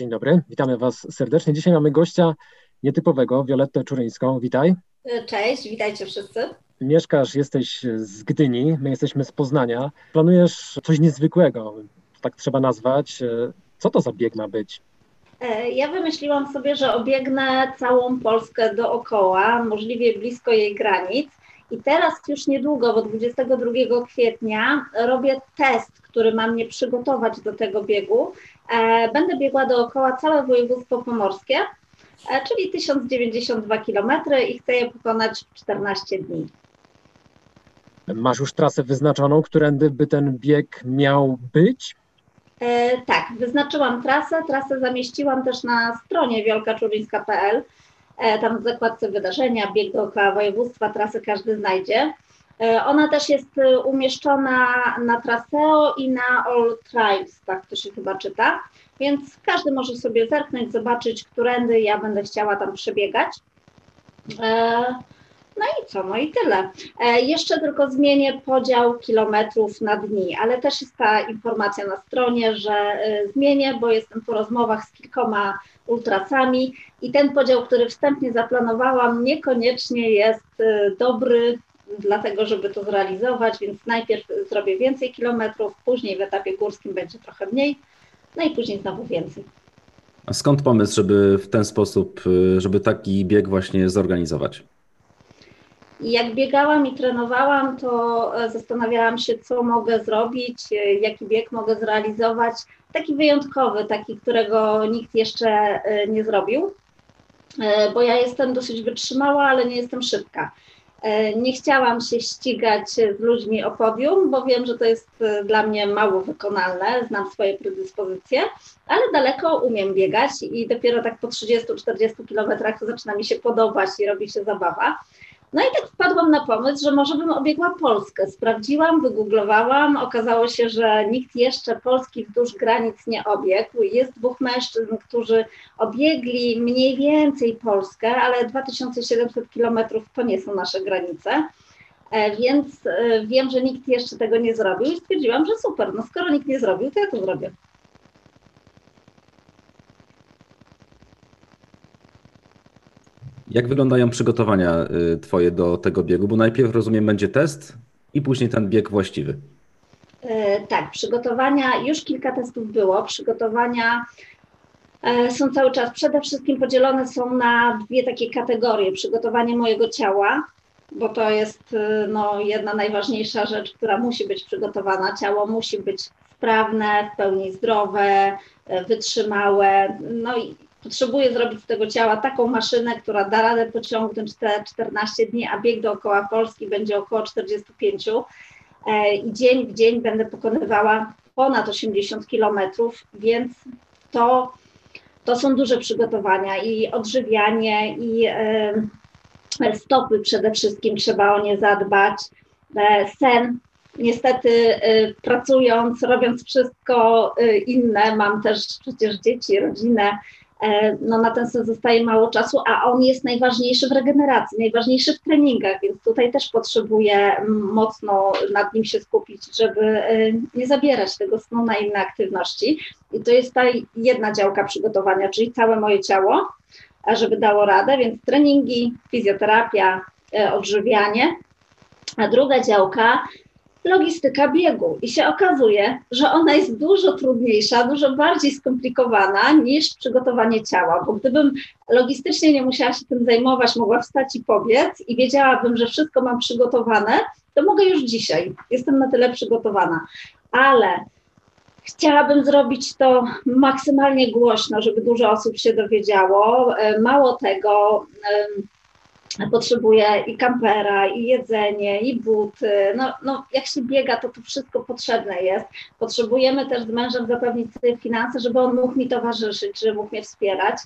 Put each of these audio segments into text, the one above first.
Dzień dobry, witamy Was serdecznie. Dzisiaj mamy gościa nietypowego, Violettę Czuryńską. Witaj. Cześć, witajcie wszyscy. Mieszkasz, jesteś z Gdyni, my jesteśmy z Poznania. Planujesz coś niezwykłego, tak trzeba nazwać. Co to za bieg ma być? E, ja wymyśliłam sobie, że obiegnę całą Polskę dookoła, możliwie blisko jej granic. I teraz już niedługo, bo 22 kwietnia, robię test, który ma mnie przygotować do tego biegu. E, będę biegła dookoła całe województwo pomorskie, e, czyli 1092 km i chcę je pokonać w 14 dni. Masz już trasę wyznaczoną, którędy by ten bieg miał być? E, tak, wyznaczyłam trasę. Trasę zamieściłam też na stronie wiolkaczurińska.pl. E, tam w zakładce wydarzenia, bieg dookoła województwa, trasy każdy znajdzie. E, ona też jest e, umieszczona na Traseo i na All Tribes, tak to się chyba czyta, więc każdy może sobie zerknąć, zobaczyć, którędy ja będę chciała tam przebiegać. No i co, no i tyle. jeszcze tylko zmienię podział kilometrów na dni, ale też jest ta informacja na stronie, że zmienię, bo jestem po rozmowach z kilkoma ultrasami i ten podział, który wstępnie zaplanowałam, niekoniecznie jest dobry dlatego, żeby to zrealizować, więc najpierw zrobię więcej kilometrów, później w etapie górskim będzie trochę mniej, no i później znowu więcej. A skąd pomysł, żeby w ten sposób, żeby taki bieg właśnie zorganizować? Jak biegałam i trenowałam, to zastanawiałam się, co mogę zrobić, jaki bieg mogę zrealizować. Taki wyjątkowy, taki, którego nikt jeszcze e, nie zrobił, e, bo ja jestem dosyć wytrzymała, ale nie jestem szybka. E, nie chciałam się ścigać z ludźmi o podium, bo wiem, że to jest e, dla mnie mało wykonalne, znam swoje predyspozycje, ale daleko umiem biegać i dopiero tak po 30-40 kilometrach zaczyna mi się podobać i robi się zabawa. No i tak wpadłam na pomysł, że może bym obiegła Polskę. Sprawdziłam, wygooglowałam, okazało się, że nikt jeszcze Polski wzdłuż granic nie obiegł. Jest dwóch mężczyzn, którzy obiegli mniej więcej Polskę, ale 2700 kilometrów to nie są nasze granice. E, więc e, wiem, że nikt jeszcze tego nie zrobił i stwierdziłam, że super, no skoro nikt nie zrobił, to ja to zrobię. Jak wyglądają przygotowania y, Twoje do tego biegu? Bo najpierw rozumiem będzie test i później ten bieg właściwy. E, tak, przygotowania, już kilka testów było. Przygotowania e, są cały czas, przede wszystkim podzielone są na dwie takie kategorie. Przygotowanie mojego ciała, bo to jest y, no, jedna najważniejsza rzecz, która musi być przygotowana. Ciało musi być sprawne, w pełni zdrowe, e, wytrzymałe. No i potrzebuję zrobić z tego ciała taką maszynę, która da radę pociągnąć te 14 dni, a bieg dookoła Polski będzie około 45 e, i dzień w dzień będę pokonywała ponad 80 kilometrów, więc to, to są duże przygotowania i odżywianie, i e, stopy przede wszystkim trzeba o nie zadbać, e, sen. Niestety pracując, robiąc wszystko inne, mam też przecież dzieci, rodzinę, no na ten sen zostaje mało czasu, a on jest najważniejszy w regeneracji, najważniejszy w treningach, więc tutaj też potrzebuję mocno nad nim się skupić, żeby e, nie zabierać tego snu na inne aktywności. I to jest ta jedna działka przygotowania, czyli całe moje ciało, żeby dało radę, więc treningi, fizjoterapia, e, odżywianie. A druga działka logistyka biegu i się okazuje, że ona jest dużo trudniejsza, dużo bardziej skomplikowana niż przygotowanie ciała, bo gdybym logistycznie nie musiała się tym zajmować, mogła wstać i pobiec i wiedziałabym, że wszystko mam przygotowane, to mogę już dzisiaj. Jestem na tyle przygotowana. Ale Chciałabym zrobić to maksymalnie głośno, żeby dużo osób się dowiedziało. E, mało tego, potrzebuje i kampera, i jedzenie, i buty. No, no, jak się biega, to to wszystko potrzebne jest. Potrzebujemy też z mężem zapewnić sobie finanse, żeby on mógł mi towarzyszyć, żeby mógł mnie wspierać.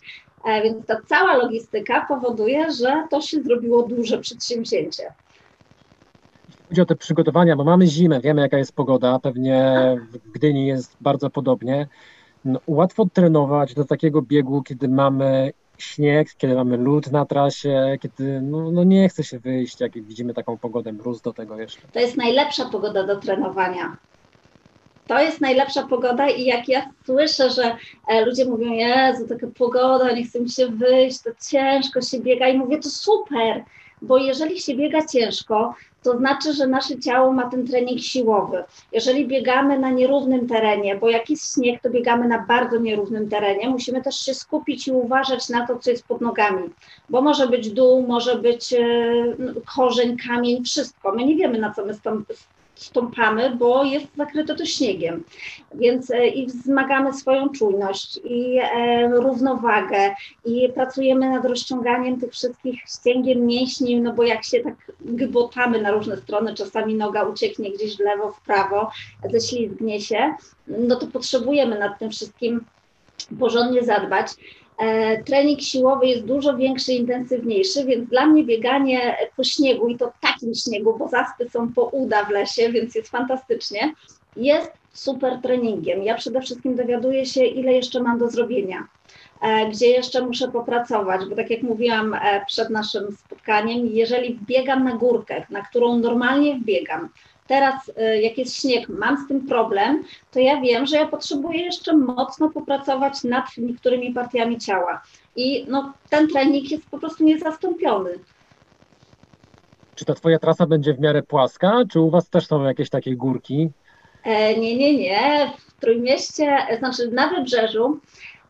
E, więc ta cała logistyka powoduje, że to się zrobiło duże przedsięwzięcie. Chodzi o te przygotowania, bo mamy zimę, wiemy jaka jest pogoda, pewnie w Gdyni jest bardzo podobnie. No, łatwo trenować do takiego biegu, kiedy mamy śnieg, kiedy mamy lód na trasie, kiedy no, no nie chce się wyjść, jak widzimy taką pogodę, mróz do tego jeszcze. To jest najlepsza pogoda do trenowania. to jest najlepsza pogoda i jak ja słyszę, że e, ludzie mówią, Jezu, taka pogoda, nie chcę mi się wyjść, to ciężko się biega i mówię, to super, bo jeżeli się biega ciężko, to znaczy, że nasze ciało ma ten trening siłowy. Jeżeli biegamy na nierównym terenie, bo jak jest śnieg, to biegamy na bardzo nierównym terenie, musimy też się skupić i uważać na to, co jest pod nogami, bo może być dół, może być e, korzeń, kamień, wszystko. My nie wiemy, na co my stąpamy, bo jest zakryte to śniegiem. Więc e, i wzmagamy swoją czujność i e, równowagę i pracujemy nad rozciąganiem tych wszystkich ścięgien mięśni, no bo jak się tak gbotamy na różne strony, czasami noga ucieknie gdzieś w lewo, w prawo, ześlizgnie się, no to potrzebujemy nad tym wszystkim porządnie zadbać. E, trening siłowy jest dużo większy, intensywniejszy, więc dla mnie bieganie po śniegu i to takim śniegu, bo zaspy są po uda w lesie, więc jest fantastycznie, jest super treningiem. Ja przede wszystkim dowiaduję się, ile jeszcze mam do zrobienia, e, gdzie jeszcze muszę popracować, bo tak jak mówiłam e, przed naszym spotkaniem, jeżeli wbiegam na górkę, na którą normalnie wbiegam, Teraz, y, jak jest śnieg, mam z tym problem, to ja wiem, że ja potrzebuję jeszcze mocno popracować nad niektórymi partiami ciała. I no, ten trening jest po prostu niezastąpiony. Czy ta Twoja trasa będzie w miarę płaska, czy u Was też są jakieś takie górki? E, nie, nie, nie. W Trójmieście, znaczy na Wybrzeżu,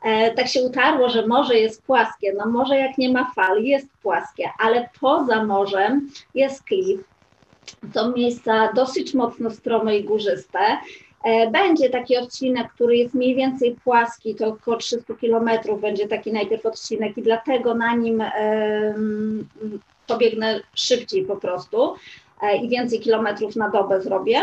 e, tak się utarło, że morze jest płaskie. No morze jak nie ma fal, jest płaskie, ale poza morzem jest klif, są miejsca dosyć mocno strome i górzyste. E, będzie taki odcinek, który jest mniej więcej płaski, to około 300 km będzie taki najpierw odcinek i dlatego na nim pobiegnę szybciej po prostu e, i więcej kilometrów na dobę zrobię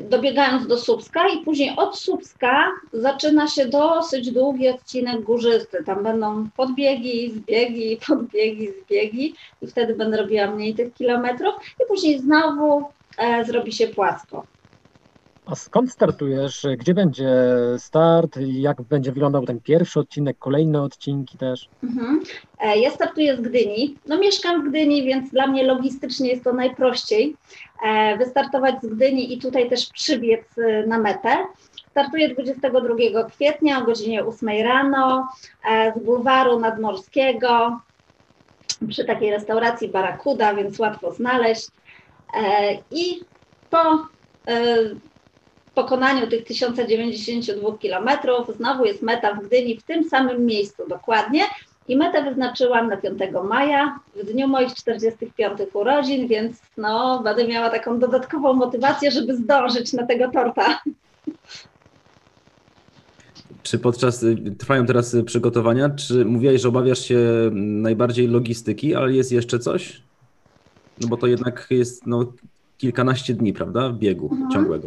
dobiegając do Słupska i później od Słupska zaczyna się dosyć długi odcinek górzysty. Tam będą podbiegi, zbiegi, podbiegi, zbiegi i wtedy będę robiła mniej tych kilometrów i później znowu e, zrobi się płasko. A skąd startujesz? Gdzie będzie start? Jak będzie wyglądał ten pierwszy odcinek, kolejne odcinki też? Mhm. E, ja startuję z Gdyni. No mieszkam w Gdyni, więc dla mnie logistycznie jest to najprościej e, wystartować z Gdyni i tutaj też przybiec e, na metę. Startuję 22 kwietnia o godzinie 8 rano z bulwaru nadmorskiego przy takiej restauracji Barakuda, więc łatwo znaleźć. I po pokonaniu tych 1092 kilometrów znowu jest meta w Gdyni w tym samym miejscu dokładnie. I metę wyznaczyłam na 5 maja, w dniu moich 45 urodzin, więc no, będę miała taką dodatkową motywację, żeby zdążyć na tego torta. Czy podczas, trwają teraz przygotowania, czy mówiłaś, że obawiasz się najbardziej logistyki, ale jest jeszcze coś? No bo to jednak jest no, kilkanaście dni, prawda, biegu mhm. ciągłego.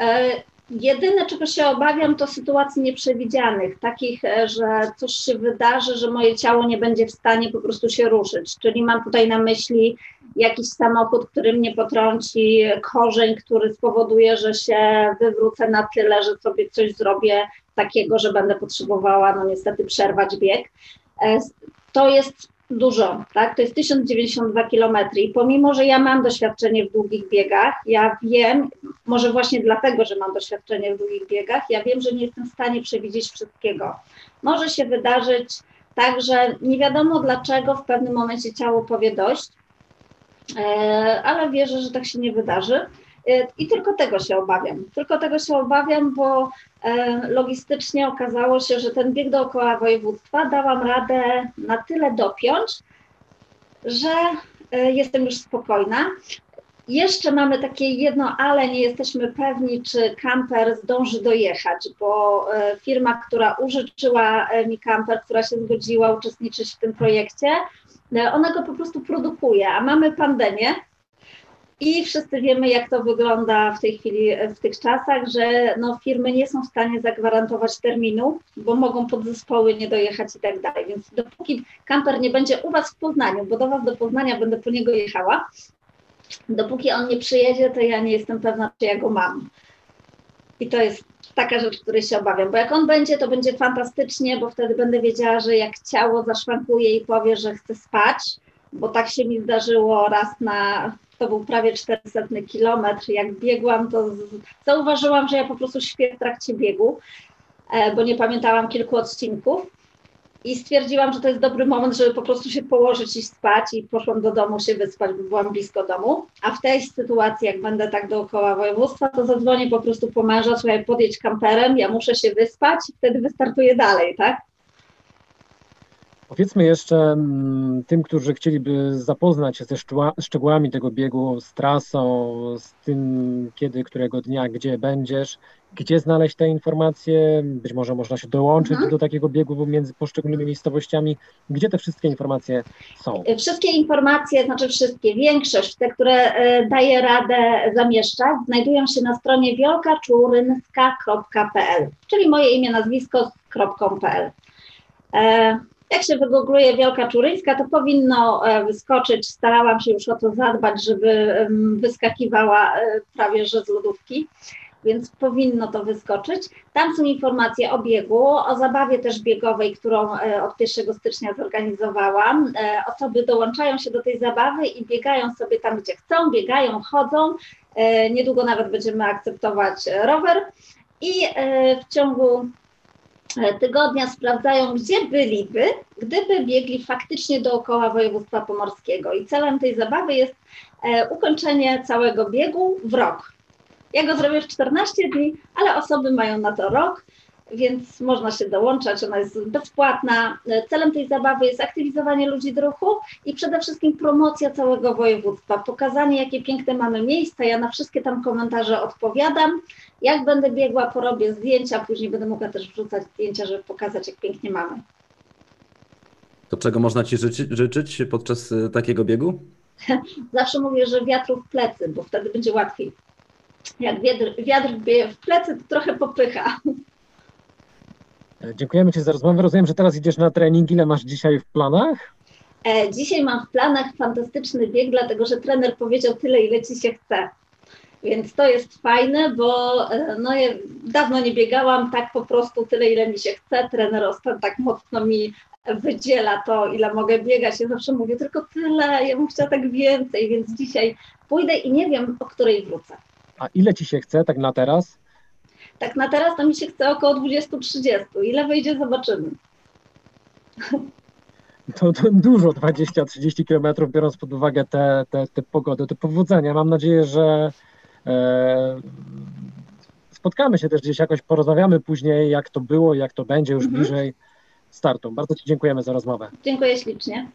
E, jedyne, czego się obawiam, to sytuacji nieprzewidzianych, takich, e, że coś się wydarzy, że moje ciało nie będzie w stanie po prostu się ruszyć. Czyli mam tutaj na myśli jakiś samochód, który mnie potrąci, korzeń, który spowoduje, że się wywrócę na tyle, że sobie coś zrobię takiego, że będę potrzebowała, no niestety, przerwać bieg. E, to jest dużo, tak? To jest 1092 km i pomimo, że ja mam doświadczenie w długich biegach, ja wiem, może właśnie dlatego, że mam doświadczenie w długich biegach, ja wiem, że nie jestem w stanie przewidzieć wszystkiego. Może się wydarzyć tak, że nie wiadomo dlaczego w pewnym momencie ciało powie dość, e, ale wierzę, że tak się nie wydarzy. E, I tylko tego się obawiam. Tylko tego się obawiam, bo e, logistycznie okazało się, że ten bieg dookoła województwa dałam radę na tyle dopiąć, że e, jestem już spokojna. Jeszcze mamy takie jedno, ale nie jesteśmy pewni, czy kamper zdąży dojechać, bo firma, która użyczyła mi kamper, która się zgodziła uczestniczyć w tym projekcie, ona go po prostu produkuje, a mamy pandemię, i wszyscy wiemy, jak to wygląda w tej chwili, w tych czasach, że no, firmy nie są w stanie zagwarantować terminu, bo mogą podzespoły nie dojechać i tak dalej. Więc dopóki kamper nie będzie u Was w Poznaniu, bo do Was do Poznania będę po niego jechała, dopóki on nie przyjedzie, to ja nie jestem pewna, czy ja go mam. I to jest taka rzecz, której się obawiam, bo jak on będzie, to będzie fantastycznie, bo wtedy będę wiedziała, że jak ciało zaszwankuje i powie, że chce spać, bo tak się mi zdarzyło raz na to był prawie 400 kilometr. Jak biegłam, to zauważyłam, że ja po prostu śpię w trakcie biegu, e, bo nie pamiętałam kilku odcinków. I stwierdziłam, że to jest dobry moment, żeby po prostu się położyć i spać i poszłam do domu się wyspać, bo byłam blisko domu. A w tej sytuacji, jak będę tak dookoła województwa, to zadzwonię po prostu po męża, słuchaj, podjedź kamperem, ja muszę się wyspać i wtedy wystartuję dalej, tak? Powiedzmy jeszcze mm, tym, którzy chcieliby zapoznać się ze szczegółami tego biegu, z trasą, z tym, kiedy, którego dnia, gdzie będziesz, gdzie znaleźć te informacje, być może można się dołączyć mhm. do takiego biegu między poszczególnymi miejscowościami, gdzie te wszystkie informacje są? Wszystkie informacje, znaczy wszystkie, większość, te, które e, daje radę zamieszczać, znajdują się na stronie wielkaczurynska.pl, czyli moje imię, nazwisko.pl. Jak się wygoogluje Wielka Czuryńska, to powinno e, wyskoczyć. Starałam się już o to zadbać, żeby wyskakiwała e, prawie że z lodówki, więc powinno to wyskoczyć. Tam są informacje o biegu, o zabawie też biegowej, którą e, od 1 stycznia zorganizowałam. Osoby dołączają się do tej zabawy i biegają sobie tam, gdzie chcą, biegają, chodzą. Niedługo nawet będziemy akceptować rower. I w ciągu tygodnia sprawdzają, gdzie byliby, gdyby biegli faktycznie dookoła województwa pomorskiego. I celem tej zabawy jest e, ukończenie całego biegu w rok. Ja go zrobię w 14 dni, ale osoby mają na to rok więc można się dołączać, ona jest bezpłatna. Celem tej zabawy jest aktywizowanie ludzi do ruchu i przede wszystkim promocja całego województwa, pokazanie, jakie piękne mamy miejsca. Ja na wszystkie tam komentarze odpowiadam. Jak będę biegła, porobię zdjęcia, później będę mogła też wrzucać zdjęcia, żeby pokazać, jak pięknie mamy. To czego można Ci życzyć, życzyć podczas e, takiego biegu? Zawsze mówię, że wiatru w plecy, bo wtedy będzie łatwiej. Jak wiatr, wiatr bije w plecy, to trochę popycha. Dziękujemy Ci za rozmowę. Rozumiem, że teraz idziesz na trening. Ile masz dzisiaj w planach? E, dzisiaj mam w planach fantastyczny bieg, dlatego że trener powiedział tyle, ile Ci się chce. Więc to jest fajne, bo e, no, ja dawno nie biegałam tak po prostu tyle, ile mi się chce. Trener ostatnio tak mocno mi wydziela to, ile mogę biegać. Ja zawsze mówię tylko tyle, ja bym chciała tak więcej, więc dzisiaj pójdę i nie wiem, o której wrócę. A ile Ci się chce tak na teraz? Tak na teraz to mi się chce około 20-30. Ile wyjdzie, zobaczymy. To, to dużo, 20-30 kilometrów, biorąc pod uwagę te, te, te pogody, te powodzenia. Mam nadzieję, że e, spotkamy się też gdzieś jakoś, porozmawiamy później, jak to było, jak to będzie już mhm. bliżej startu. Bardzo Ci dziękujemy za rozmowę. Dziękuję ślicznie.